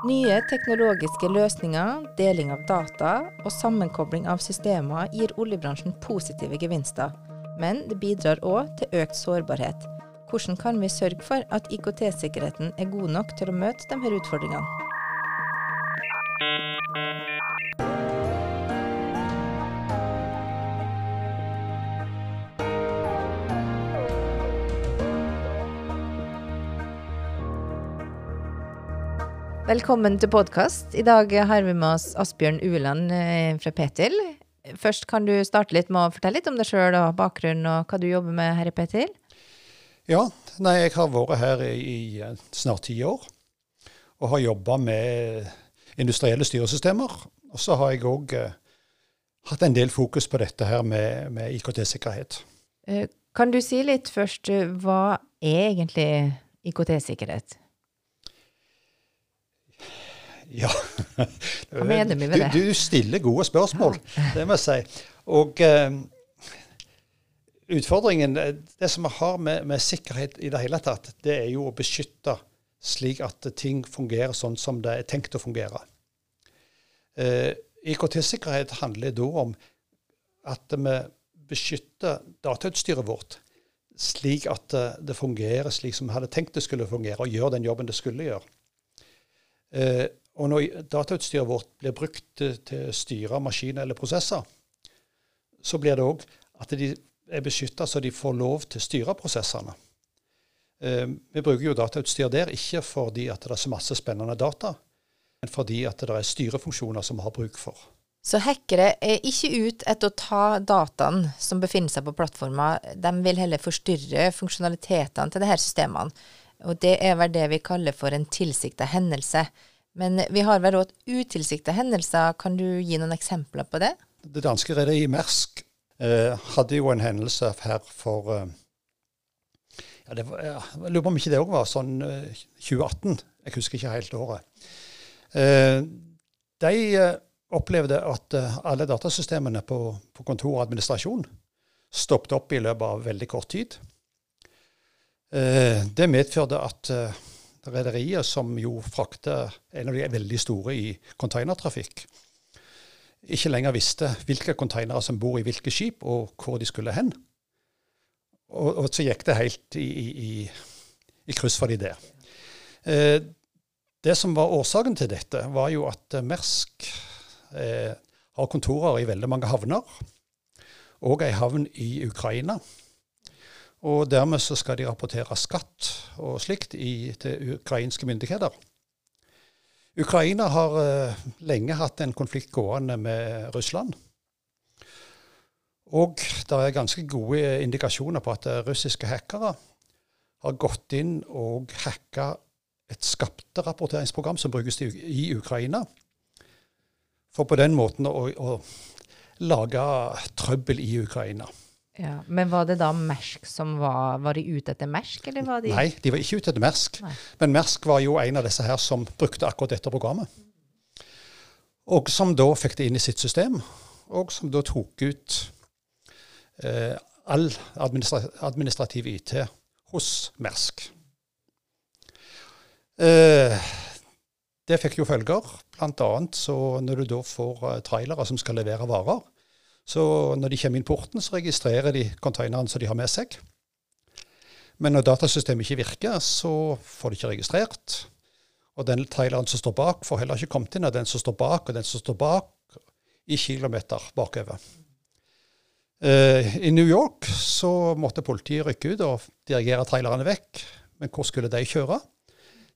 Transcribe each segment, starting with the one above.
Nye teknologiske løsninger, deling av data og sammenkobling av systemer gir oljebransjen positive gevinster, men det bidrar òg til økt sårbarhet. Hvordan kan vi sørge for at IKT-sikkerheten er god nok til å møte disse utfordringene? Velkommen til podkast. I dag har vi med oss Asbjørn Ueland eh, fra Petil. Først kan du starte litt med å fortelle litt om deg sjøl og bakgrunnen, og hva du jobber med her i Petil? Ja, nei, jeg har vært her i, i eh, snart ti år. Og har jobba med industrielle styresystemer. Og så har jeg òg eh, hatt en del fokus på dette her med, med IKT-sikkerhet. Eh, kan du si litt først, hva er egentlig IKT-sikkerhet? Ja. Hva mener vi med det? Du, du stiller gode spørsmål, det må jeg si. Og um, utfordringen, det som vi har med, med, sikkerhet i det hele tatt, det er jo å beskytte slik at ting fungerer sånn som det er tenkt å fungere. Uh, IKT-sikkerhet handler da om at vi beskytter datautstyret vårt slik at det fungerer slik som vi hadde tenkt det skulle fungere, og gjør den jobben det skulle gjøre. Eh, og når datautstyret vårt blir brukt til å styre maskiner eller prosesser, så blir det òg at de er beskytta så de får lov til å styre prosessene. Eh, vi bruker jo datautstyr der ikke fordi at det er så masse spennende data, men fordi at det er styrefunksjoner som vi har bruk for. Så hackere er ikke ute etter å ta dataen som befinner seg på plattforma, de vil heller forstyrre funksjonalitetene til disse systemene. Og det er vel det vi kaller for en tilsikta hendelse. Men vi har vel òg utilsikta hendelser. Kan du gi noen eksempler på det? Det danske rederiet Mersk eh, hadde jo en hendelse her for eh, ja, det var, Jeg lurer på om ikke det òg var sånn eh, 2018. Jeg husker ikke helt året. Eh, de eh, opplevde at eh, alle datasystemene på, på kontor og administrasjon stoppet opp i løpet av veldig kort tid. det medførte at rederiet, som jo frakter en av de veldig store i containertrafikk, ikke lenger visste hvilke containere som bor i hvilke skip, og hvor de skulle hen. Og, og så gikk det helt i, i, i kryss for de der. Eh, det som var årsaken til dette, var jo at Mersk eh, har kontorer i veldig mange havner, og ei havn i Ukraina. Og dermed så skal de rapportere skatt og slikt i, til ukrainske myndigheter. Ukraina har uh, lenge hatt en konflikt gående med Russland. Og det er ganske gode indikasjoner på at russiske hackere har gått inn og hacka et skatterapporteringsprogram som brukes i Ukraina. For på den måten å, å lage trøbbel i Ukraina. Ja, Men var det da Mersk som var Var de ute etter Mersk, eller var de Nei, de var ikke ute etter Mersk. Nei. Men Mersk var jo en av disse her som brukte akkurat dette programmet. Og som da fikk det inn i sitt system, og som da tok ut eh, all administra administrativ IT hos Mersk. Eh, det fikk jo følger. Blant annet så når du da får uh, trailere som skal levere varer, så når de kommer inn porten, så registrerer de containerne som de har med seg. Men når datasystemet ikke virker, så får de ikke registrert. Og den traileren som står bak, får heller ikke kommet inn av den som står bak, og den som står bak i kilometer bakover. Uh, I New York så måtte politiet rykke ut og dirigere trailerne vekk. Men hvor skulle de kjøre?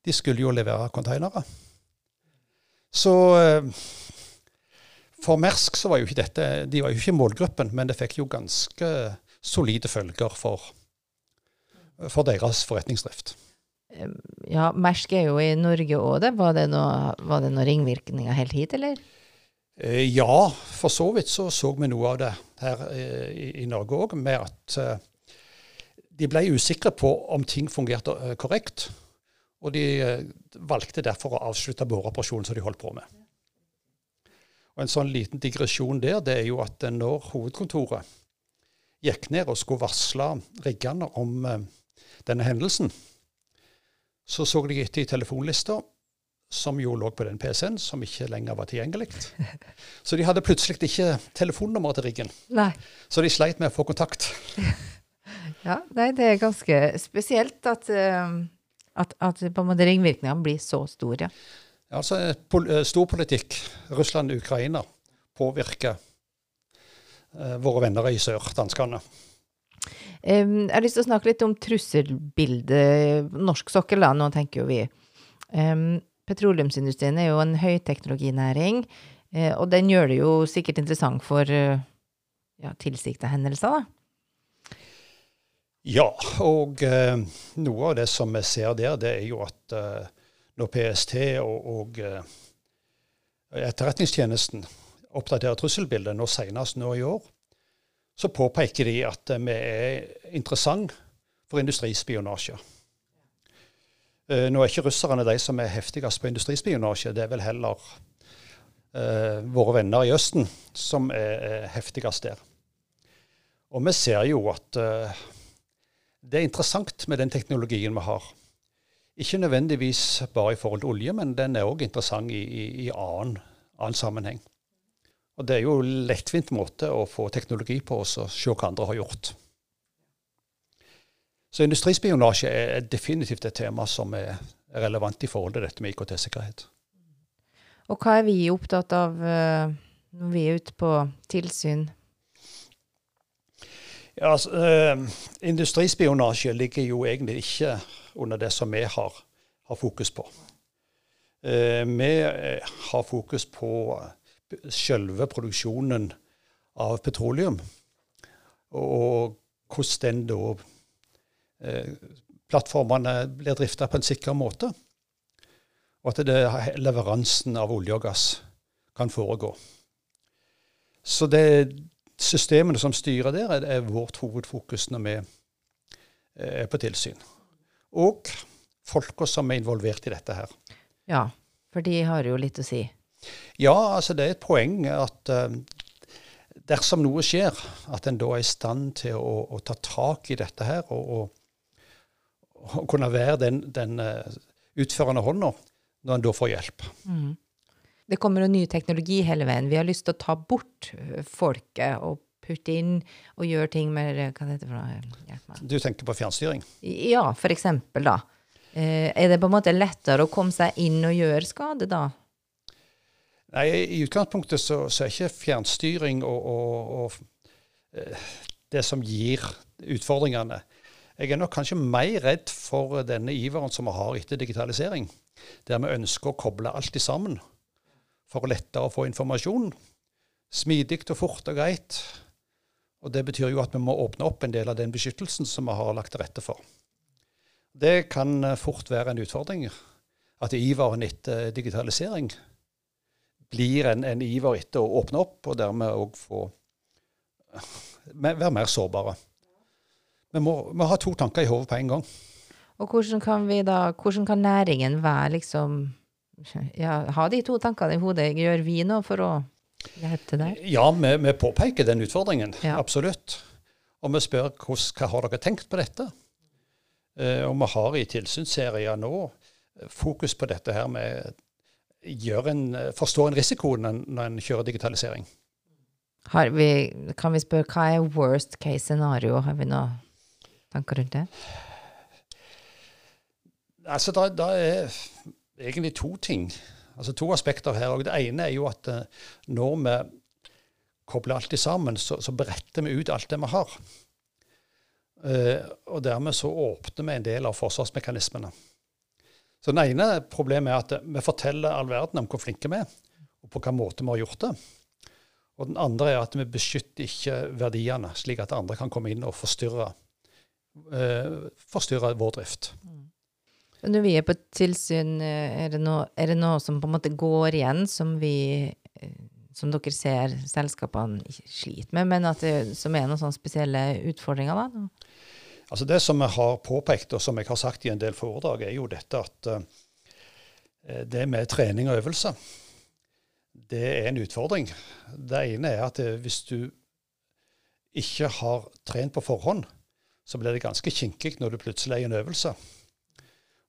De skulle jo levere containere. Så uh, for Mersk så var jo ikke dette De var jo ikke målgruppen, men det fikk jo ganske solide følger for, for deres forretningsdrift. Ja, Mersk er jo i Norge òg, det. Var det noen noe ringvirkninger helt hit, eller? Eh, ja, for så vidt så så vi noe av det her eh, i, i Norge òg, med at eh, de ble usikre på om ting fungerte korrekt. Og de valgte derfor å avslutte boreoperasjonen som de holdt på med. Og En sånn liten digresjon der, det er jo at når hovedkontoret gikk ned og skulle varsle riggene om eh, denne hendelsen, så så de etter i telefonlista, som jo lå på den PC-en, som ikke lenger var tilgjengelig. Så de hadde plutselig ikke telefonnummer til riggen. Nei. Så de sleit med å få kontakt. Ja, nei, det er ganske spesielt at, uh, at, at ringvirkningene blir så store. Ja, altså pol Storpolitikk, Russland og Ukraina, påvirker eh, våre venner i sør, danskene. Um, jeg har lyst til å snakke litt om trusselbildet norsk sokkel, da. Nå tenker jo vi. Um, petroleumsindustrien er jo en høyteknologinæring, uh, og den gjør det jo sikkert interessant for uh, ja, tilsikta hendelser, da. Ja, og eh, noe av det som vi ser der, det er jo at eh, når PST og, og eh, Etterretningstjenesten oppdaterer trusselbildet, nå senest nå i år, så påpeker de at vi er interessant for industrispionasje. Eh, nå er ikke russerne de som er heftigst på industrispionasje, det er vel heller eh, våre venner i Østen som er heftigst der. Og vi ser jo at eh, det er interessant med den teknologien vi har. Ikke nødvendigvis bare i forhold til olje, men den er òg interessant i, i, i annen, annen, sammenheng. Og det er jo en lettvint måte å få teknologi på og se hva andre har gjort. Så industrispionasje er definitivt et tema som er relevant i forhold til dette med IKT-sikkerhet. Og hva er vi opptatt av eh, når vi er ute på tilsyn ja, altså, eh, industrispionasje ligger jo egentlig ikke under det som vi har, har fokus på. Eh, vi eh, har fokus på selve produksjonen av petroleum, og hvordan den da eh, Plattformene blir drifta på en sikker måte. Og at det, leveransen av olje og gass kan foregå. Så det systemene som styrer der, er, vårt hovedfokus når vi eh, er på tilsyn. Og folka som er involvert i dette her. Ja, for de har jo litt å si. Ja, altså det er et poeng at uh, dersom noe skjer, at en da er i stand til å, å ta tak i dette her og, og, og kunne være den, den uh, utførende hånda når en da får hjelp. Mm. Det kommer jo ny teknologi hele veien. Vi har lyst til å ta bort øh, folket og putte inn og gjøre ting med Hva heter det for noe? Meg. Du tenker på fjernstyring? Ja, for eksempel, da. Eh, er det på en måte lettere å komme seg inn og gjøre skade da? Nei, i utgangspunktet så, så er ikke fjernstyring og, og, og eh, det som gir utfordringene. Jeg er nok kanskje mer redd for denne iveren som vi har etter digitalisering, der vi ønsker å koble alt sammen for lettere å få informasjon. Smidig og fort og greit. Og Det betyr jo at vi må åpne opp en del av den beskyttelsen som vi har lagt til rette for. Det kan eh, fort være en utfordring. At iveren etter digitalisering blir en, en iver etter å åpne opp, og dermed òg få være mer sårbare. Vi må, må ha to tanker i hodet på en gang. Og hvordan kan, da, hvordan kan næringen være liksom ja, ha de to tankene i hodet. Gjør vi noe for å hjelpe til der? Ja, vi, vi påpeker den utfordringen. Ja. Absolutt. Og vi spør hos, hva har dere tenkt på dette? Eh, og vi har i tilsynsserier nå fokus på dette her med en, forstå en risiko når, når en kjører digitalisering. Vi, kan vi spørre hva er worst case scenario? Har vi noen tanker rundt det? Altså, da, da er egentlig to ting. Altså to aspekter her. og Det ene er jo at uh, når vi kobler alt sammen, så, så, beretter vi ut alt det vi har. Uh, og dermed så åpner vi en del av forsvarsmekanismene. Så det ene problemet er at vi forteller all verden om hvor flinke vi er, og på hvilken måte vi har gjort det. Og den andre er at vi beskytter ikke verdiene, slik at andre kan komme inn og forstyrre, forstyrre vår drift. Mm. Når vi er på tilsyn, eh, er det, noe, er det noe som på en måte går igjen, som vi eh, som dere ser selskapene sliter med, men det, som er noen sånne spesielle utfordringer? da? Altså Det som vi har påpekt, og som jeg har sagt i en del foredrag, er jo dette at uh, det med trening og øvelse, det er en utfordring. Det ene er at hvis du ikke har trent på forhånd, så blir det ganske kinkig når du plutselig er i en øvelse.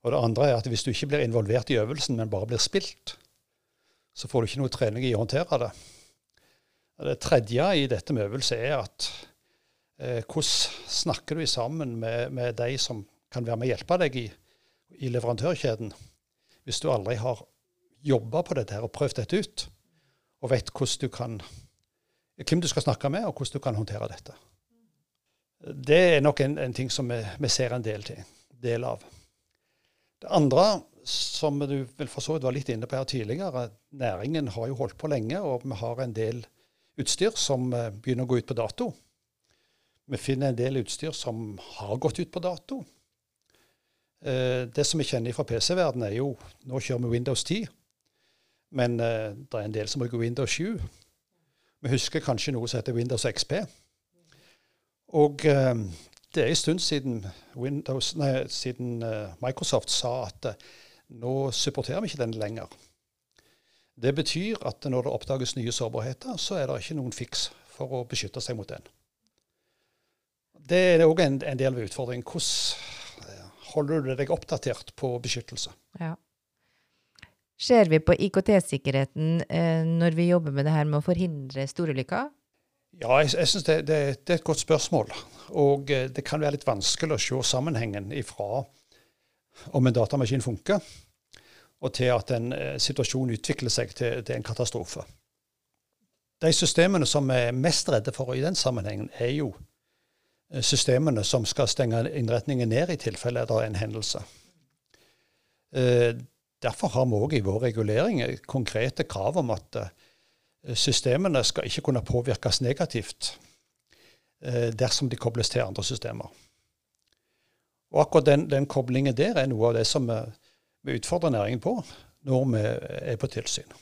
Og det andre er at hvis du ikke blir involvert i øvelsen, men bare blir spilt, så får du ikke noe trening i å håndtere det. Det tredje i dette med øvelse er at eh, hvordan snakker du sammen med, med, de som kan være med å hjelpe deg i, i leverandørkjeden, hvis du aldri har jobba på dette her og prøvd dette ut, og vet du kan, hvem du skal snakke med, og hvordan du kan håndtere dette. Det er nok en, en ting som vi, vi, ser en del, til, del av. Det andre, som du vel for så vidt var litt inne på her tidligere, næringen har jo holdt på lenge, og vi har en del utstyr som eh, begynner å gå ut på dato. Vi finner en del utstyr som har gått ut på dato. Eh, det som vi kjenner fra PC-verdenen, er jo Nå kjører vi Windows 10. Men eh, det er en del som bruker Windows 7. Vi husker kanskje noe som heter Windows XP. Og det er en stund siden, Windows, nei, siden uh, Microsoft sa at uh, nå supporterer vi ikke den lenger. Det betyr at når det oppdages nye sårbarheter, så er det ikke noen fiks for å beskytte seg mot den. Det er òg en, en, del av utfordringen. Hvordan holder du deg oppdatert på beskyttelse? Ja. Ser vi på IKT-sikkerheten eh, når vi jobber med det her med å forhindre storulykker? Ja, jeg, jeg synes det, det, det, er et godt spørsmål. Og eh, det kan være litt vanskelig å se sammenhengen ifra om en datamaskin funker, og til at en eh, situasjon utvikler seg til, til, en katastrofe. De systemene som vi er mest redde for i den sammenhengen, er jo eh, systemene som skal stenge innretningen ned i tilfelle det er en hendelse. Derfor har vi òg i vår regulering konkrete krav om at systemene skal ikke kunne påvirkes negativt eh, dersom de kobles til andre systemer. Og akkurat den, den koblingen der er noe av det som vi utfordrer næringen på når vi er på tilsyn.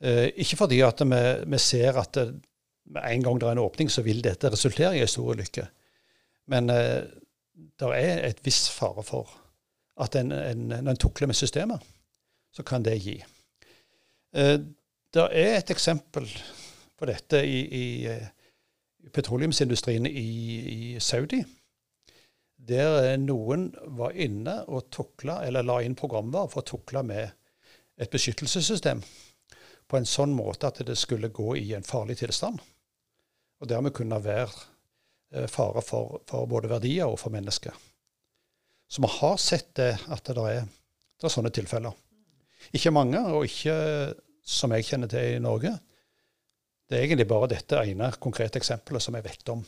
Eh, ikke fordi at vi, vi ser at med en gang det er en åpning, så vil dette resultere i en stor ulykke. Men eh, det er et viss fare for at en, en, når en tukler med systemet, så kan det gi. Eh, det er et eksempel på dette i, i, i petroleumsindustrien i, i, Saudi. Der noen var inne og tukla, eller la inn programvare for å tukle med et beskyttelsessystem på en sånn måte at det skulle gå i en farlig tilstand. Og dermed kunne være eh, fare for, for, både verdier og for mennesker. Så vi har sett det, at det er, det er sånne tilfeller. Ikke mange, og ikke som jeg kjenner til i Norge. Det er egentlig bare dette ene konkrete eksempelet som jeg vet om,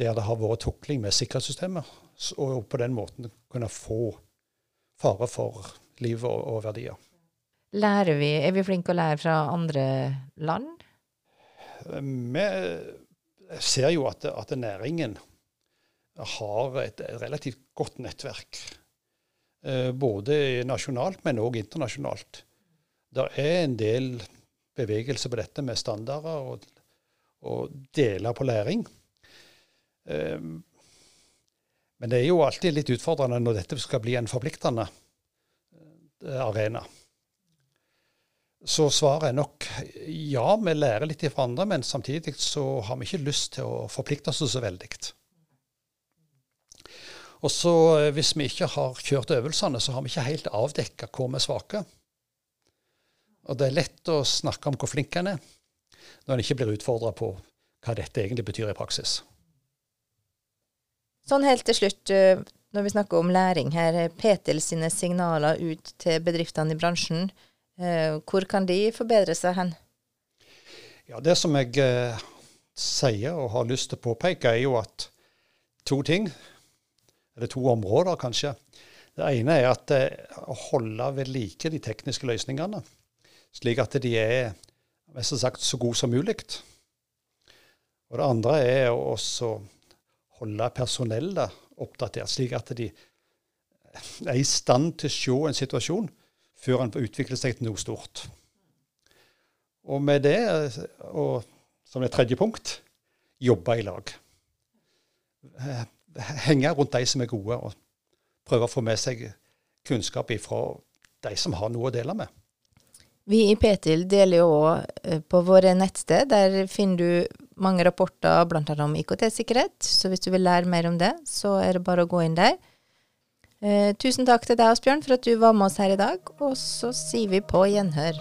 der det har vært tukling med sikkerhetssystemer, og på den måten kunne få fare for liv og, og verdier. Lærer vi, Er vi flinke å lære fra andre land? Vi ser jo at, at næringen har et relativt godt nettverk. Eh, både nasjonalt, men òg internasjonalt. Det er en del bevegelse på dette med standarder og, og deler på læring. Um, men det er jo alltid litt utfordrende når dette skal bli en forpliktende uh, arena. Så svaret er nok ja, vi lærer litt fra andre, men samtidig så har vi ikke lyst til å forplikte oss så veldig. Og så eh, Hvis vi ikke har kjørt øvelsene, så har vi ikke helt avdekka hvor vi er svake. Og det er lett å snakke om hvor flink en er, når en ikke blir utfordra på hva dette egentlig betyr i praksis. Sånn helt til slutt, eh, når vi snakker om læring her, Petil sine signaler ut til bedriftene i bransjen, eh, hvor kan de forbedre seg hen? Ja, Det som jeg eh, sier og har lyst til å påpeke, er jo at to ting, eller to områder kanskje. Det ene er at eh, å holde ved like de tekniske løsningene slik at de er mest sagt så gode som mulig. Og det andre er å holde personellet oppdatert, slik at de er i stand til å se en situasjon før den utvikler seg til noe stort. Og med det, og som et tredje punkt, jobbe i lag. Henge rundt de som er gode, og prøve å få med seg kunnskap ifra de som har noe å dele med. Vi i Petil deler jo òg eh, på våre nettsted. Der finner du mange rapporter bl.a. om IKT-sikkerhet. Så hvis du vil lære mer om det, så er det bare å gå inn der. Eh, tusen takk til deg, Asbjørn, for at du var med oss her i dag. Og så sier vi på gjenhør.